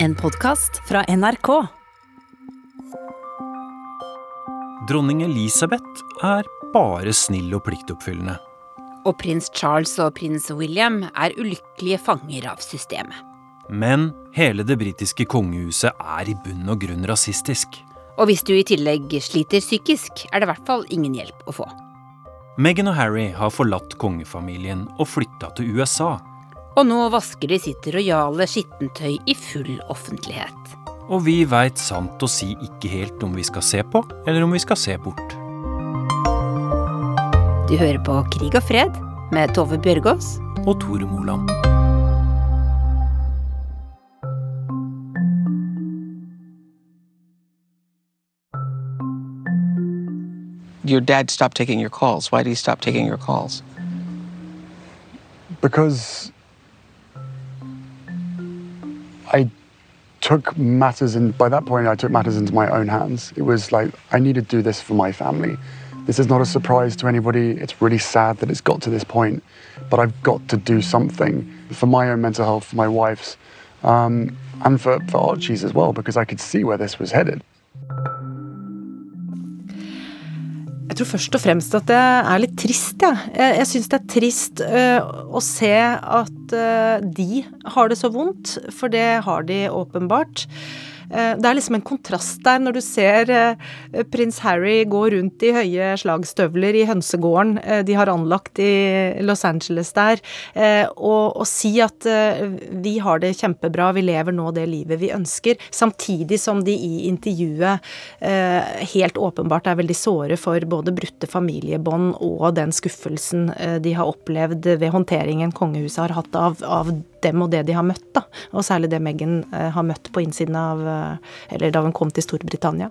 En podkast fra NRK. Dronning Elisabeth er bare snill og pliktoppfyllende. Og prins Charles og prins William er ulykkelige fanger av systemet. Men hele det britiske kongehuset er i bunn og grunn rasistisk. Og hvis du i tillegg sliter psykisk, er det i hvert fall ingen hjelp å få. Meghan og Harry har forlatt kongefamilien og flytta til USA. Og nå vasker de sitt rojale skittentøy i full offentlighet. Og vi veit sant å si ikke helt om vi skal se på, eller om vi skal se bort. Du hører på Krig og fred med Tove Bjørgaas. Og Tore Moland. Your dad stopped taking your calls. Why did he stop taking your calls? because I took matters in by that point I took matters into my own hands. It was like I need to do this for my family. This is not a surprise to anybody. It's really sad that it's got to this point, but I've got to do something for my own mental health, for my wife's, um, and for, for Archie's as well, because I could see where this was headed. Tror først og fremst at det er litt trist. Ja. Jeg, jeg syns det er trist uh, å se at uh, de har det så vondt, for det har de åpenbart. Eh, det er liksom en kontrast der når du ser eh, prins Harry gå rundt i høye slagstøvler i hønsegården eh, de har anlagt i Los Angeles der, og, og si at vi har det kjempebra, vi lever nå det livet vi ønsker, samtidig som de i intervjuet helt åpenbart er veldig såre for både brutte familiebånd og den skuffelsen de har opplevd ved håndteringen kongehuset har hatt av, av dem og det de har møtt, da. Og særlig det Meghan eh, har møtt på innsiden av eh, Eller da hun kom til Storbritannia.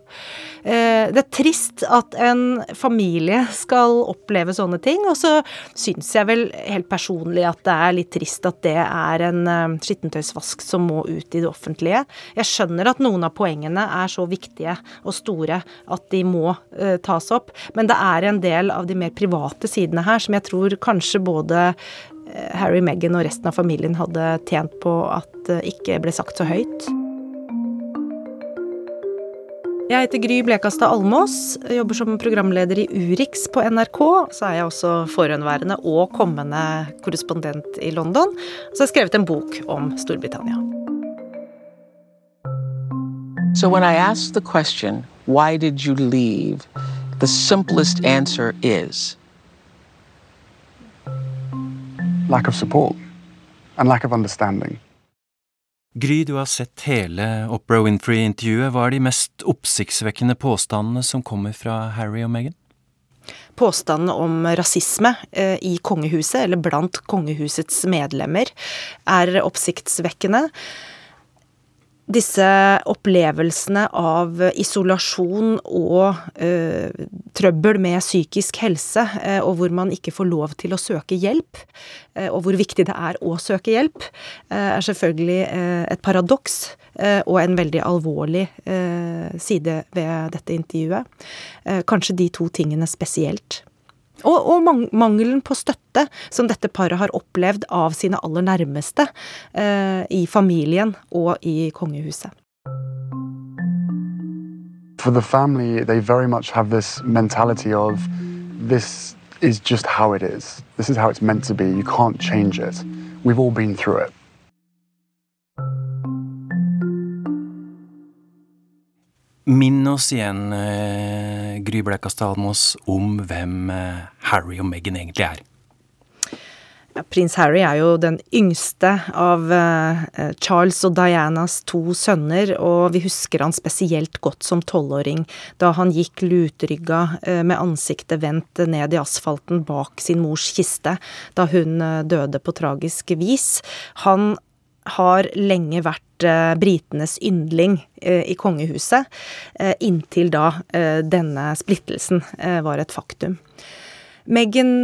Eh, det er trist at en familie skal oppleve sånne ting, og så syns jeg vel helt personlig at det er litt trist at det er en skittentøysvask som må ut i det offentlige. Jeg skjønner at noen av poengene er så viktige og store at de må tas opp, men det er en del av de mer private sidene her som jeg tror kanskje både Harry, Meghan og resten av familien hadde tjent på at det ikke ble sagt så høyt. Jeg heter Gry Blekastad Almås, jobber som programleder i Urix på NRK. Så er jeg også forhåndværende og kommende korrespondent i London. Så har jeg skrevet en bok om Storbritannia. So when I ask the question, why did you leave? The simplest answer is lack of support and lack of understanding. Gry, du har sett hele Opera Winfrey-intervjuet. Hva er de mest oppsiktsvekkende påstandene som kommer fra Harry og Meghan? Påstandene om rasisme eh, i kongehuset, eller blant kongehusets medlemmer, er oppsiktsvekkende disse opplevelsene av isolasjon og ø, trøbbel med psykisk helse, eh, og hvor man ikke får lov til å søke hjelp, eh, og hvor viktig det er å søke hjelp, eh, er selvfølgelig eh, et paradoks eh, og en veldig alvorlig side ved dette intervjuet. kanskje de to tingene spesielt. Og, og mangelen på støtte som dette paret har opplevd av sine aller nærmeste eh, i familien og i kongehuset. For the family, they very much have this mentality of this is just how it is. This is how it's meant to be. You can't change it. We've all been through it. Minn oss igjen, eh, Gry Blekastad Almås, om hvem eh, Harry og Meghan egentlig er. Ja, prins Harry er jo den yngste av eh, Charles og Dianas to sønner, og vi husker han spesielt godt som tolvåring, da han gikk lutrygga eh, med ansiktet vendt ned i asfalten bak sin mors kiste, da hun eh, døde på tragisk vis. Han har lenge vært britenes yndling eh, i kongehuset, eh, inntil da denne splittelsen var et faktum. Meghan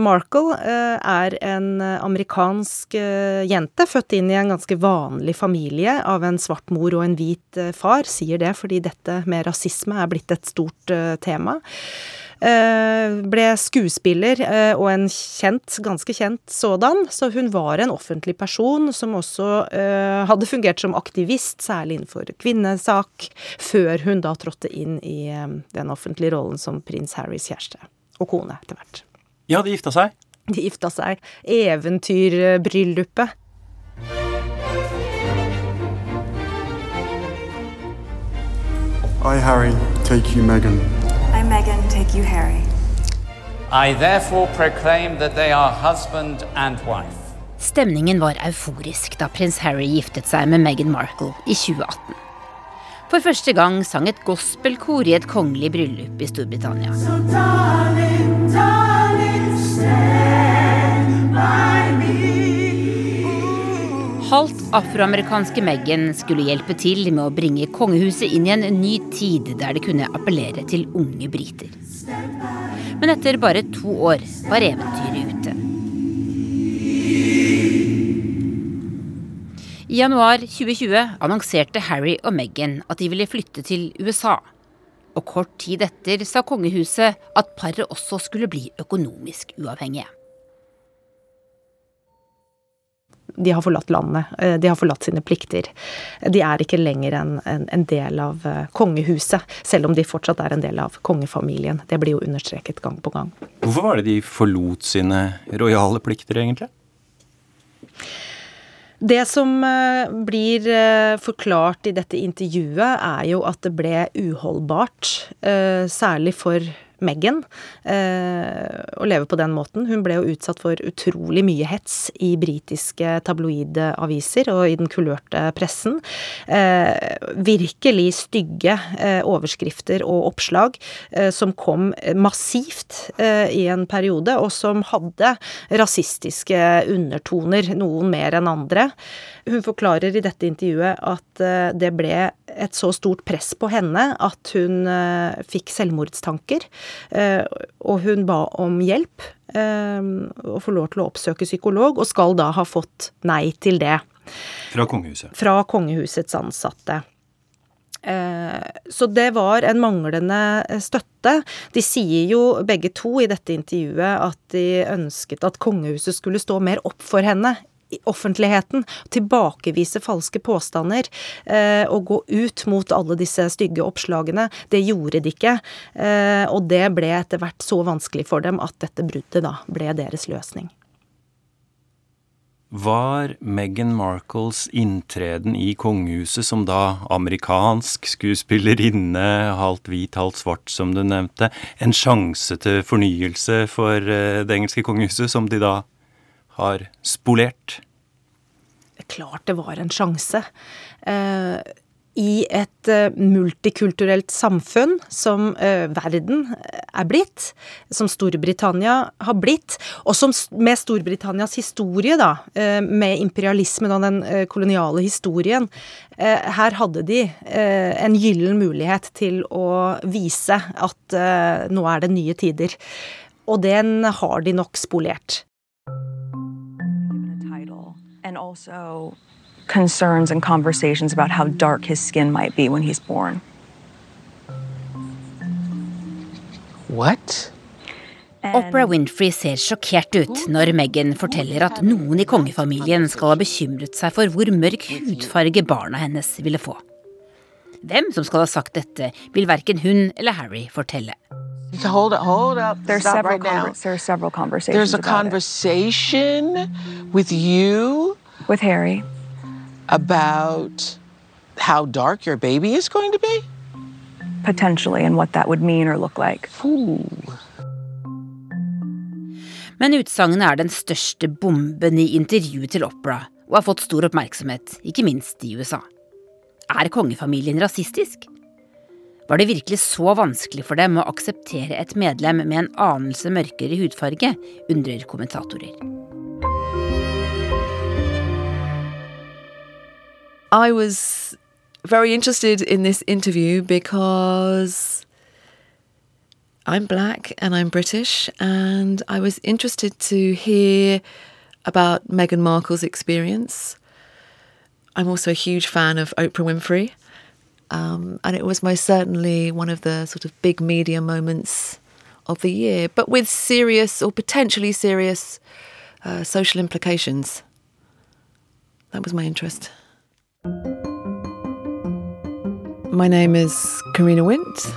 Markle er en amerikansk jente, født inn i en ganske vanlig familie av en svart mor og en hvit far. Sier det fordi dette med rasisme er blitt et stort tema. Eh, ble skuespiller eh, og en kjent, ganske kjent sådan, så hun var en offentlig person som også eh, hadde fungert som aktivist, særlig innenfor kvinnesak, før hun da trådte inn i den offentlige rollen som prins Harrys kjæreste. Og kone, etter hvert. Ja, de gifta seg? De gifta seg. Eventyrbryllupet. I, Harry, take you, Meghan. I, Meghan, take you, Harry. I therefore proclaim that they are husband and wife. Stemningen var euforisk da prins Harry giftet seg med Meghan Markle i 2018. For første gang sang et gospelkor i et kongelig bryllup i Storbritannia. So darling, afroamerikanske Meghan skulle hjelpe til med å bringe kongehuset inn i en ny tid der det kunne appellere til unge briter. Men etter bare to år var eventyret ute. I januar 2020 annonserte Harry og Meghan at de ville flytte til USA. Og kort tid etter sa kongehuset at paret også skulle bli økonomisk uavhengige. De har forlatt landet. Eh, de har forlatt sine plikter. De er ikke lenger en, en, en, del av eh, kongehuset, selv om de fortsatt er en del av kongefamilien. Det blir jo understreket gang på gang. Hvorfor var det de forlot sine rojale plikter, egentlig? Det som eh, blir forklart i dette intervjuet, er jo at det ble uholdbart, særlig for Meghan eh, å leve på den måten. Hun ble jo utsatt for utrolig mye hets i britiske tabloide aviser og i den kulørte pressen. Eh, virkelig stygge eh, overskrifter og oppslag som kom massivt i en periode, og som hadde rasistiske undertoner, noen mer enn andre. Hun forklarer i dette intervjuet at det ble et så stort press på henne at hun fikk selvmordstanker. Eh, og hun ba om hjelp, eh, og få lov til å oppsøke psykolog, og skal da ha fått nei til det. Fra kongehuset? Fra kongehusets ansatte. Eh, så det var en manglende støtte. De sier jo begge to i dette intervjuet at de ønsket at kongehuset skulle stå mer opp for henne offentligheten, tilbakevise falske påstander eh, og gå ut mot alle disse stygge oppslagene. Det gjorde de ikke, eh, og det ble etter hvert så vanskelig for dem at dette bruddet da ble deres løsning. Var Meghan Markles inntreden i kongehuset som da amerikansk skuespillerinne, halvt hvit, halvt svart, som du nevnte, en sjanse til fornyelse for eh, det engelske kongehuset, som de da har spolert? Er klart det var en sjanse. Eh, I et eh, multikulturelt samfunn som eh, verden er blitt, som Storbritannia har blitt, og som med Storbritannias historie, da, med imperialismen og den koloniale historien, her hadde de en gyllen mulighet til å vise at nå er det nye tider. Og den har de nok spolert. And also concerns and conversations about how dark his skin might be when he's born. What? Oprah Winfrey ser sjokkert ut når Meghan forteller at noen i kongefamilien skal ha bekymret seg for hvor mørk hudfarge barna hennes ville få. Hvem som skal ha sagt dette, vil verken hun eller Harry fortelle. Hold up, hold up. There's Stop several right now. there several conversations. There's a conversation with you with Harry about how dark your baby is going to be? Potentially, and what that would mean or look like. Ooh. Men utsagnet er den største bomben i intervjuet til Opera, og har fått stor oppmerksomhet, ikke minst i USA. Er kongefamilien rasistisk? Var det virkelig så vanskelig for dem å akseptere et medlem med en anelse mørkere hudfarge, undrer kommentatorer. I was very interested in this interview because I'm black and I'm British, and I was interested to hear about Meghan Markle's experience. I'm also a huge fan of Oprah Winfrey, um, and it was most certainly one of the sort of big media moments of the year, but with serious or potentially serious uh, social implications. That was my interest. My name is Karina Wint.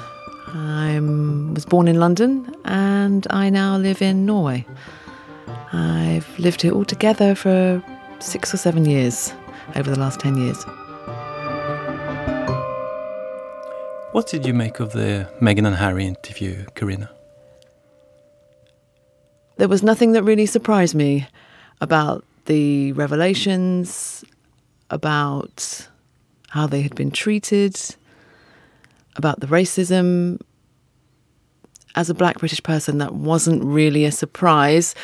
I was born in London and I now live in Norway. I've lived here altogether for six or seven years over the last 10 years. What did you make of the Meghan and Harry interview, Karina? There was nothing that really surprised me about the revelations, about how they had been treated, about the racism. As a black British person, that wasn't really a surprise.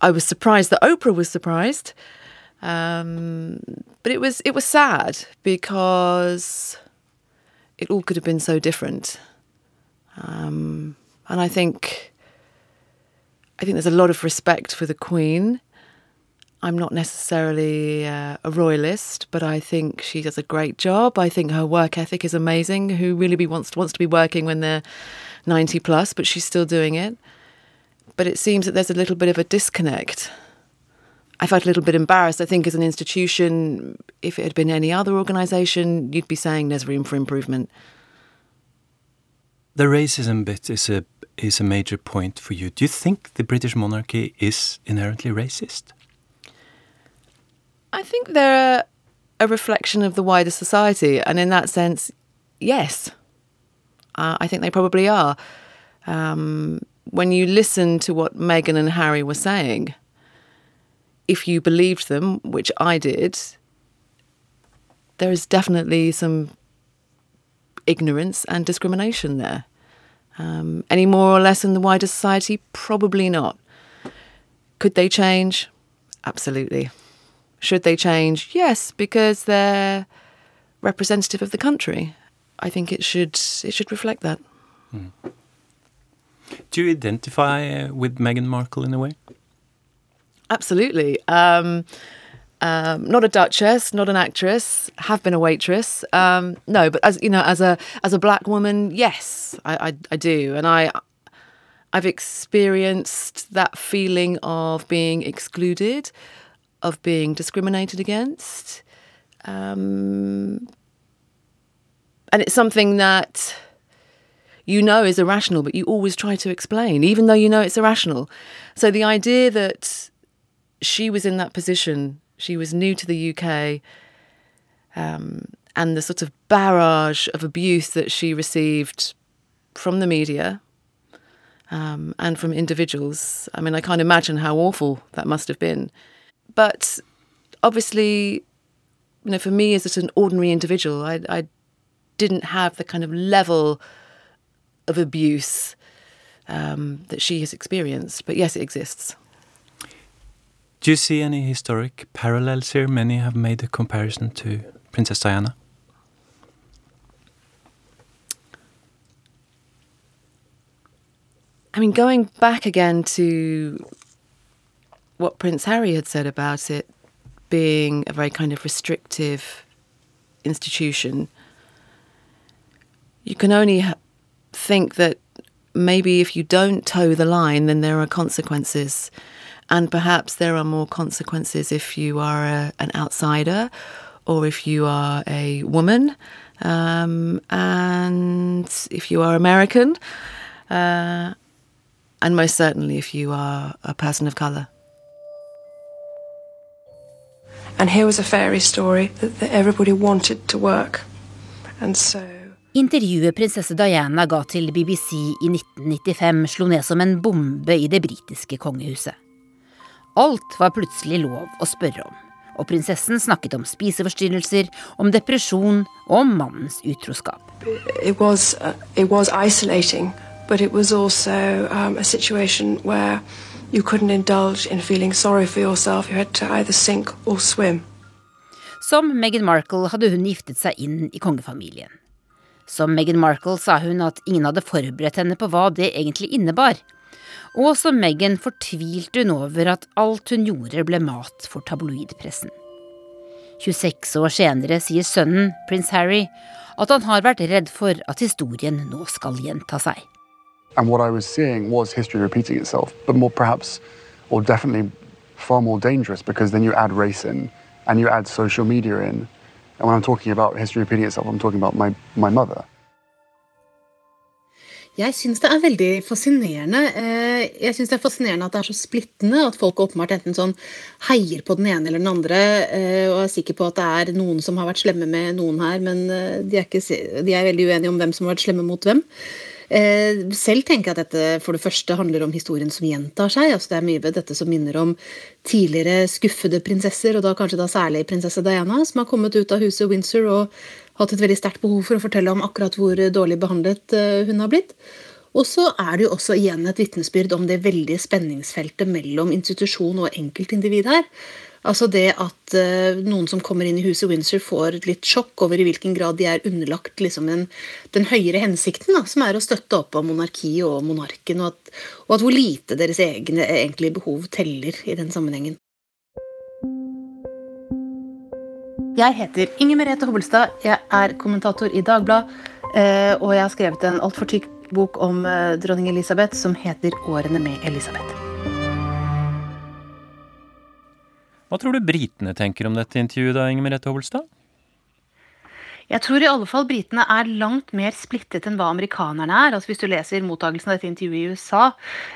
I was surprised that Oprah was surprised. Um, but it was it was sad because it all could have been so different. Um, and I think I think there's a lot of respect for the Queen. I'm not necessarily uh, a royalist, but I think she does a great job. I think her work ethic is amazing. Who really be wants wants to be working when they're 90 plus, but she's still doing it. But it seems that there's a little bit of a disconnect. I felt a little bit embarrassed. I think as an institution, if it had been any other organisation, you'd be saying there's room for improvement. The racism bit is a is a major point for you. Do you think the British monarchy is inherently racist? I think they're a reflection of the wider society, and in that sense, yes, uh, I think they probably are. Um, when you listen to what Meghan and Harry were saying, if you believed them, which I did, there is definitely some ignorance and discrimination there. Um, any more or less in the wider society? Probably not. Could they change? Absolutely. Should they change? Yes, because they're representative of the country. I think it should it should reflect that. Mm. Do you identify uh, with Meghan Markle in a way? Absolutely. Um, um, not a duchess, not an actress. Have been a waitress. Um, no, but as you know, as a as a black woman, yes, I, I, I do, and I I've experienced that feeling of being excluded, of being discriminated against, um, and it's something that you know is irrational, but you always try to explain, even though you know it's irrational. So the idea that she was in that position she was new to the UK, um, and the sort of barrage of abuse that she received from the media um, and from individuals. I mean, I can't imagine how awful that must have been. But obviously, you know, for me as just an ordinary individual, I, I didn't have the kind of level of abuse um, that she has experienced. But yes, it exists. Do you see any historic parallels here? Many have made a comparison to Princess Diana. I mean, going back again to what Prince Harry had said about it being a very kind of restrictive institution, you can only think that maybe if you don't toe the line, then there are consequences. And perhaps there are more consequences if you are a, an outsider or if you are a woman um, and if you are American. Uh, and most certainly if you are a person of colour. And here was a fairy story that, that everybody wanted to work. And so Intervjuet prinsesse Diana ga til BBC i 1995 slo ned som en bombe i det britiske kongehuset. Alt var plutselig lov å spørre om, og prinsessen snakket om spiseforstyrrelser, om depresjon og om mannens utroskap. It was, uh, it was isolating, but it was also um, a situation where you couldn't indulge in feeling sorry for yourself. You had to either sink or swim. Som Meghan Markle hadde hun giftet seg inn i kongefamilien. Som Meghan Markle sa hun at ingen hadde forberedt henne på hva det egentlig innebar. Og som Meghan fortvilte hun over at alt hun gjorde ble mat for tabloidpressen. 26 år senere sier sønnen, prins Harry, at han har vært redd for at historien nå skal gjenta seg. And what I was seeing was history repeating itself, but more perhaps, or definitely far more dangerous because then you add race in and you add social media in. And when I'm talking about history repeating itself, I'm talking about my, my mother. Jeg syns det er veldig fascinerende. Eh, jeg synes det er fascinerende at det er så splittende. At folk åpenbart enten sånn heier på den ene eller den andre eh, og er sikker på at det er noen som har vært slemme med noen her, men eh, de er, ikke, de er veldig uenige om hvem som har vært slemme mot hvem. Selv tenker jeg at dette for det første handler om historien som gjentar seg. altså Det er mye ved dette som minner om tidligere skuffede prinsesser, og da kanskje da særlig prinsesse Diana, som har kommet ut av huset Windsor og hatt et veldig sterkt behov for å fortelle om akkurat hvor dårlig behandlet eh, hun har blitt. Og så er det jo også igjen et vitnesbyrd om det veldige spenningsfeltet mellom institusjon og enkeltindivid her. Altså det at uh, noen som kommer inn i huset Windsor, får litt sjokk over i hvilken grad de er underlagt liksom en, den høyere hensikten, da, som er å støtte opp om monarkiet og monarken, og at, og at hvor lite deres egne egentlige behov teller i den sammenhengen. Jeg heter Inger Merete Hobbelstad. Jeg er kommentator i Dagbladet. Eh, og jeg har skrevet en altfor tykk bok om eh, dronning Elisabeth som heter 'Årene med Elisabeth'. Hva tror du britene tenker om dette intervjuet, da, Inger Merete Hobbelstad? Jeg tror i alle fall britene er langt mer splittet enn hva amerikanerne er. Altså Hvis du leser mottagelsen av dette intervjuet i USA,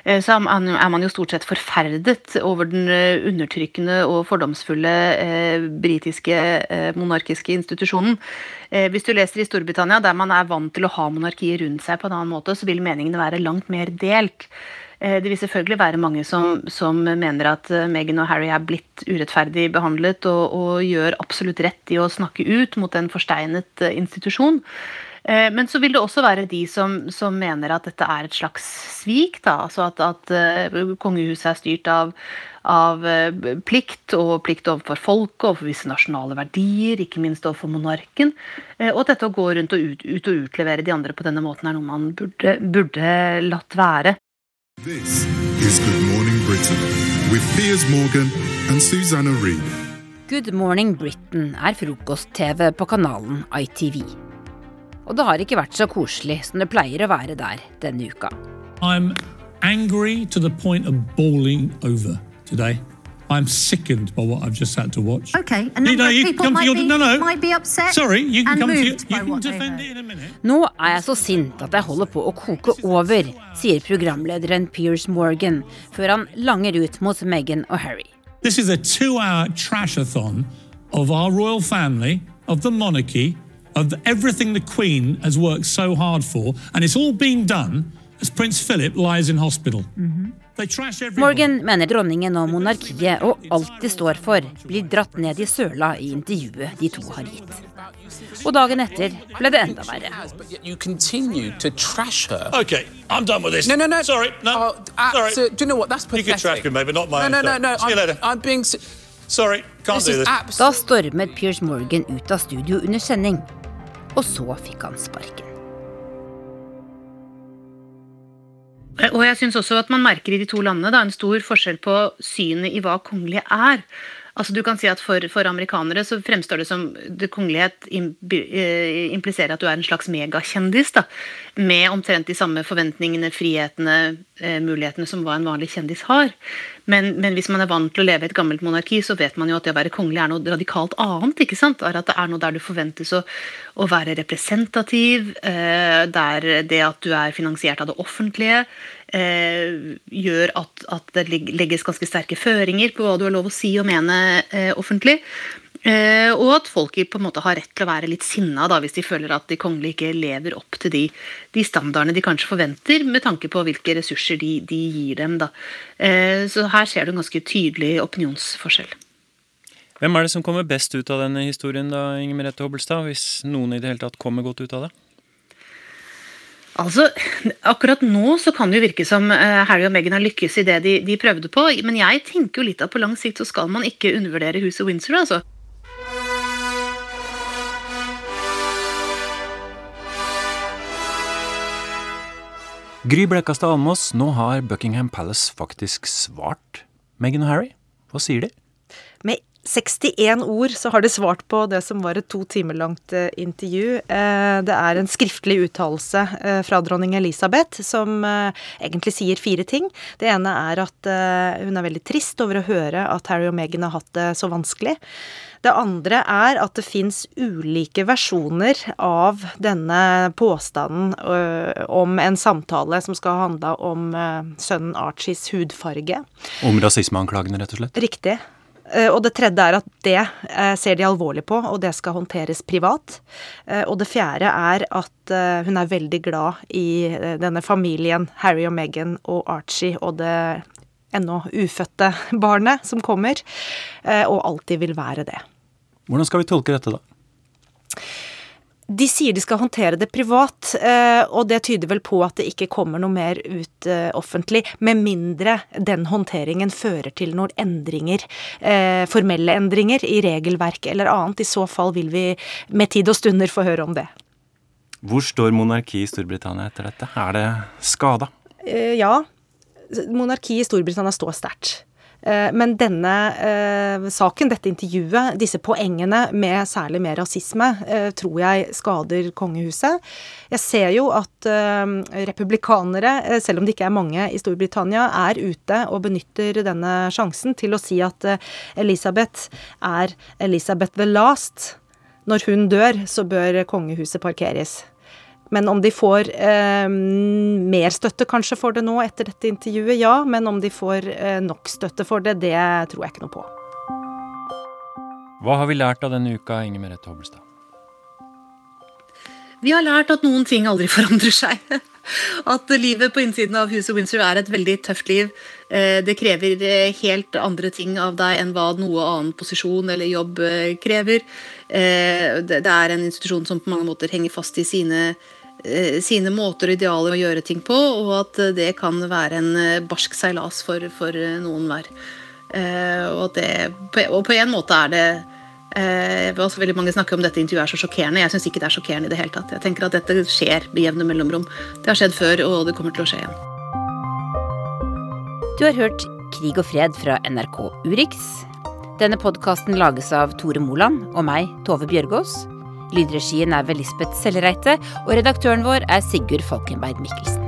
eh, så er man jo stort sett forferdet over den eh, undertrykkende og fordomsfulle eh, britiske monarkiske institusjonen. Hvis du leser i Storbritannia, der man er vant til å ha monarkiet rundt seg på en annen måte, så vil meningene være langt mer delt. Eh, det vil selvfølgelig være mange som, som mener at eh, Meghan og Harry er blitt urettferdig behandlet, og, og, gjør absolutt rett i å snakke ut mot en forsteinet eh, institusjon. Men så vil det også være de som, som mener at dette er et slags svik. Da. Altså at, at kongehuset er styrt av, av plikt, og plikt overfor folket, overfor visse nasjonale verdier, ikke minst overfor monarken. Og at dette å gå rundt og ut, ut og utlevere de andre på denne måten er noe man burde, burde latt være. This is Good Morning Britain with Piers Morgan and Susanna Reid. Good Morning Britain er frokost-TV på kanalen ITV. Og det har ikke vært så koselig som det pleier å være der denne uka. I'm angry to the point of bawling over today. I'm sickened by what I've just had to watch. Okay, a number you know, you of people might, your, be, no, no. might be upset Sorry, you can and come moved to, you, by can defend it in a minute. Nå er jeg så sint at jeg holder på å koke over, sier programlederen Piers Morgan før han langer ut mot Meghan og Harry. This is a two-hour trashathon of our royal family, of the monarchy, of everything the Queen has worked so hard for, and it's all being done as Prince Philip lies in hospital. -hmm. Morgan mener dronningen og monarkiet og alt de står for, blir dratt ned i søla i intervjuet de to har gitt. Og dagen etter ble det enda verre. Okay, I'm done with this. No, no, no. Sorry, no. Uh, Sorry. So, do you know what? That's pathetic. You can trash me, but not my no, no, no, no. See you later. I'm, I'm being... Sorry, can't this do this. Da stormet Piers Morgan ut av studio under sending, og så fikk han sparken. Og jeg syns også at man merker i de to landene da, en stor forskjell på synet i hva kongelige er. Altså du kan si at for, for, amerikanere så fremstår det som det kongelighet eh, impliserer at du er en slags megakjendis. da, Med omtrent de samme forventningene, frihetene, eh, mulighetene som hva en vanlig kjendis har. Men, men, hvis man er vant til å leve i et gammelt monarki, så vet man jo at det å være kongelig er noe radikalt annet. ikke sant? At det er noe der du forventes å, å være representativ. Eh, der det at du er finansiert av det offentlige gjør at, at, det legges ganske sterke føringer på hva du har lov å si og mene eh, offentlig. Eh, og at folk på en måte har rett til å være litt sinna da, hvis de føler at de kongelige ikke lever opp til de, de, standardene de kanskje forventer, med tanke på hvilke ressurser de, de gir dem. Da. Eh, så her ser du en ganske tydelig opinionsforskjell. Hvem er det som kommer best ut av denne historien, da, Inger Merete Hobbelstad, hvis noen i det hele tatt kommer godt ut av det? Altså, Akkurat nå så kan det jo virke som eh, Harry og Meghan har lykkes i det de, de prøvde på, men jeg tenker jo litt at på lang sikt så skal man ikke undervurdere huset Windsor. altså. Gry Blekastad Almås, nå har Buckingham Palace faktisk svart Meghan og Harry. Hva sier de? Med 61 ord så har de svart på det som var et to timer langt eh, intervju. Eh, det er en skriftlig uttalelse eh, fra dronning Elisabeth som egentlig sier fire ting. Det ene er at hun er veldig trist over å høre at Harry og Meghan har hatt det så vanskelig. Det andre er at det fins ulike versjoner av denne påstanden om en samtale som skal handle om sønnen Archies hudfarge. Om rasismeanklagene, rett og slett? Riktig. Og det tredje er at det ser de alvorlig på, og det skal håndteres privat. Og det fjerde er at hun er veldig glad i denne familien, Harry og Meghan og Archie og det ennå ufødte barnet som kommer, eh, og alltid vil være det. Hvordan skal vi tolke dette, da? De sier de skal håndtere det privat, eh, og det tyder vel på at det ikke kommer noe mer ut eh, offentlig, med mindre den håndteringen fører til noen endringer, formelle endringer i regelverk eller annet. I så fall vil vi med tid og stunder få høre om det. Hvor står monarkiet i Storbritannia etter dette? Er det skada? Ja, monarkiet i Storbritannia står sterkt. Eh, men denne eh, saken, dette intervjuet, disse poengene med særlig mer rasisme, eh, tror jeg skader kongehuset. Jeg ser jo at republikanere, selv om det ikke er mange i Storbritannia, er ute og benytter denne sjansen til å si at Elisabeth er Elisabeth the Last. Når hun dør, så bør kongehuset parkeres. Men om de får eh, mer støtte kanskje for det nå etter dette intervjuet, ja. Men om de får eh, nok støtte for det, det tror jeg ikke noe på. Hva har vi lært av denne uka, Inger Merete Hobbelstad? Vi har lært at noen ting aldri forandrer seg. At livet på innsiden av huset Windsor er et veldig tøft liv. Eh, det krever eh, helt andre ting av deg enn hva noe annen posisjon eller jobb eh, krever. Det er en institusjon som på mange måter henger fast i sine sine måter og idealer å gjøre ting på, og at det kan være en eh, barsk seilas for, for eh, noen hver. Og, det, og på en måte er det eh, også veldig Mange snakker om dette intervjuet er så sjokkerende. Jeg syns ikke det er sjokkerende i det hele tatt. Jeg tenker at dette skjer med jevne mellomrom. Det har skjedd før, og det kommer til å skje igjen. Du har hørt Krig og fred fra NRK Urix. Denne podkasten lages av Tore Moland og meg, Tove Bjørgaas. Lydregien er ved Lisbeth Sellereite, og redaktøren vår er Sigurd Falkenberg Mikkelsen.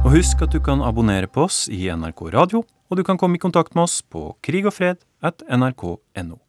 Og husk at du kan abonnere på oss i NRK Radio, og du kan komme i kontakt med oss på krigogfred at nrk.no.